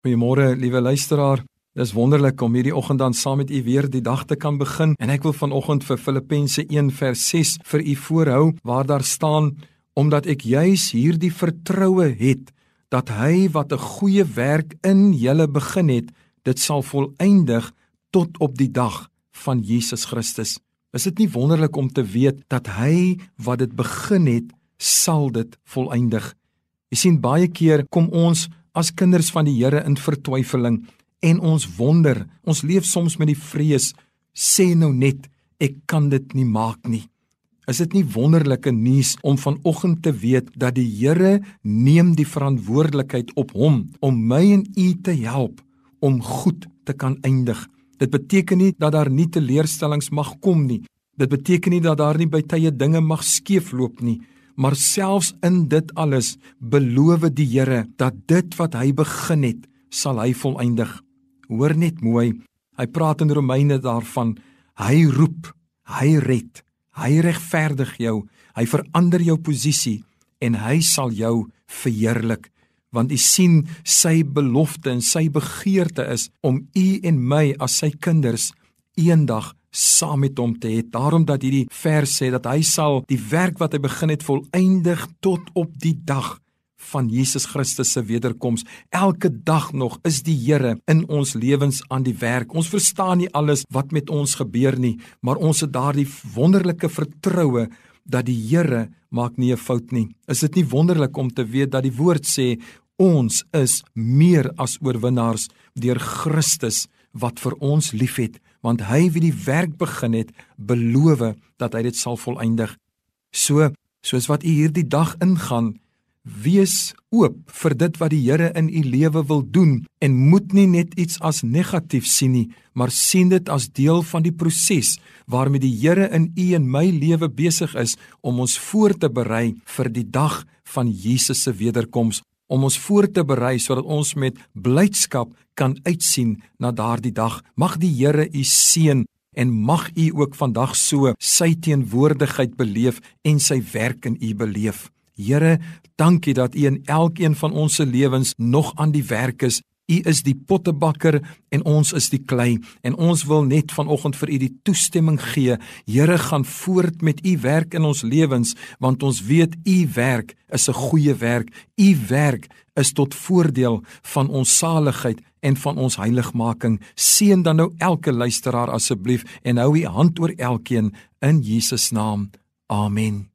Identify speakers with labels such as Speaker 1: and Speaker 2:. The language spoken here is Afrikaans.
Speaker 1: Goeiemôre, liewe luisteraar. Dis wonderlik om hierdie oggend dan saam met u weer die dag te kan begin en ek wil vanoggend vir Filippense 1 vers 6 vir u voorhou waar daar staan omdat ek juis hierdie vertroue het dat hy wat 'n goeie werk in julle begin het, dit sal volëindig tot op die dag van Jesus Christus. Is dit nie wonderlik om te weet dat hy wat dit begin het, sal dit volëindig? Jy sien baie keer kom ons as kinders van die Here in vertwyfeling en ons wonder, ons leef soms met die vrees, sê nou net ek kan dit nie maak nie. Is dit nie wonderlike nuus om vanoggend te weet dat die Here neem die verantwoordelikheid op hom om my en u te help om goed te kan eindig. Dit beteken nie dat daar nie teleurstellings mag kom nie. Dit beteken nie dat daar nie by tye dinge mag skeefloop nie, Maar selfs in dit alles beloof die Here dat dit wat hy begin het, sal hy volëindig. Hoor net mooi. Hy praat in Romeine daarvan hy roep, hy red, hy regverdig jou, hy verander jou posisie en hy sal jou verheerlik want u sien sy belofte en sy begeerte is om u en my as sy kinders eendag saam met hom te hê. Daarom dat hierdie vers sê dat hy sal die werk wat hy begin het volëindig tot op die dag van Jesus Christus se wederkoms. Elke dag nog is die Here in ons lewens aan die werk. Ons verstaan nie alles wat met ons gebeur nie, maar ons het daardie wonderlike vertroue dat die Here maak nie 'n fout nie. Is dit nie wonderlik om te weet dat die woord sê ons is meer as oorwinnaars deur Christus wat vir ons liefhet? Want hy wie die werk begin het, beloof dat hy dit sal volëindig. So, soos wat u hierdie dag ingaan, wees oop vir dit wat die Here in u lewe wil doen en moet nie net iets as negatief sien nie, maar sien dit as deel van die proses waarmee die Here in u en my lewe besig is om ons voor te berei vir die dag van Jesus se wederkoms om ons voor te berei sodat ons met blydskap kan uitsien na daardie dag. Mag die Here u seën en mag u ook vandag so sy teenwoordigheid beleef en sy werk in u beleef. Here, dankie dat u in elkeen van ons se lewens nog aan die werk is U is die pottebakker en ons is die klei en ons wil net vanoggend vir u die toestemming gee. Here gaan voort met u werk in ons lewens want ons weet u werk is 'n goeie werk. U werk is tot voordeel van ons saligheid en van ons heiligmaking. Seën dan nou elke luisteraar asseblief en hou u hand oor elkeen in Jesus naam. Amen.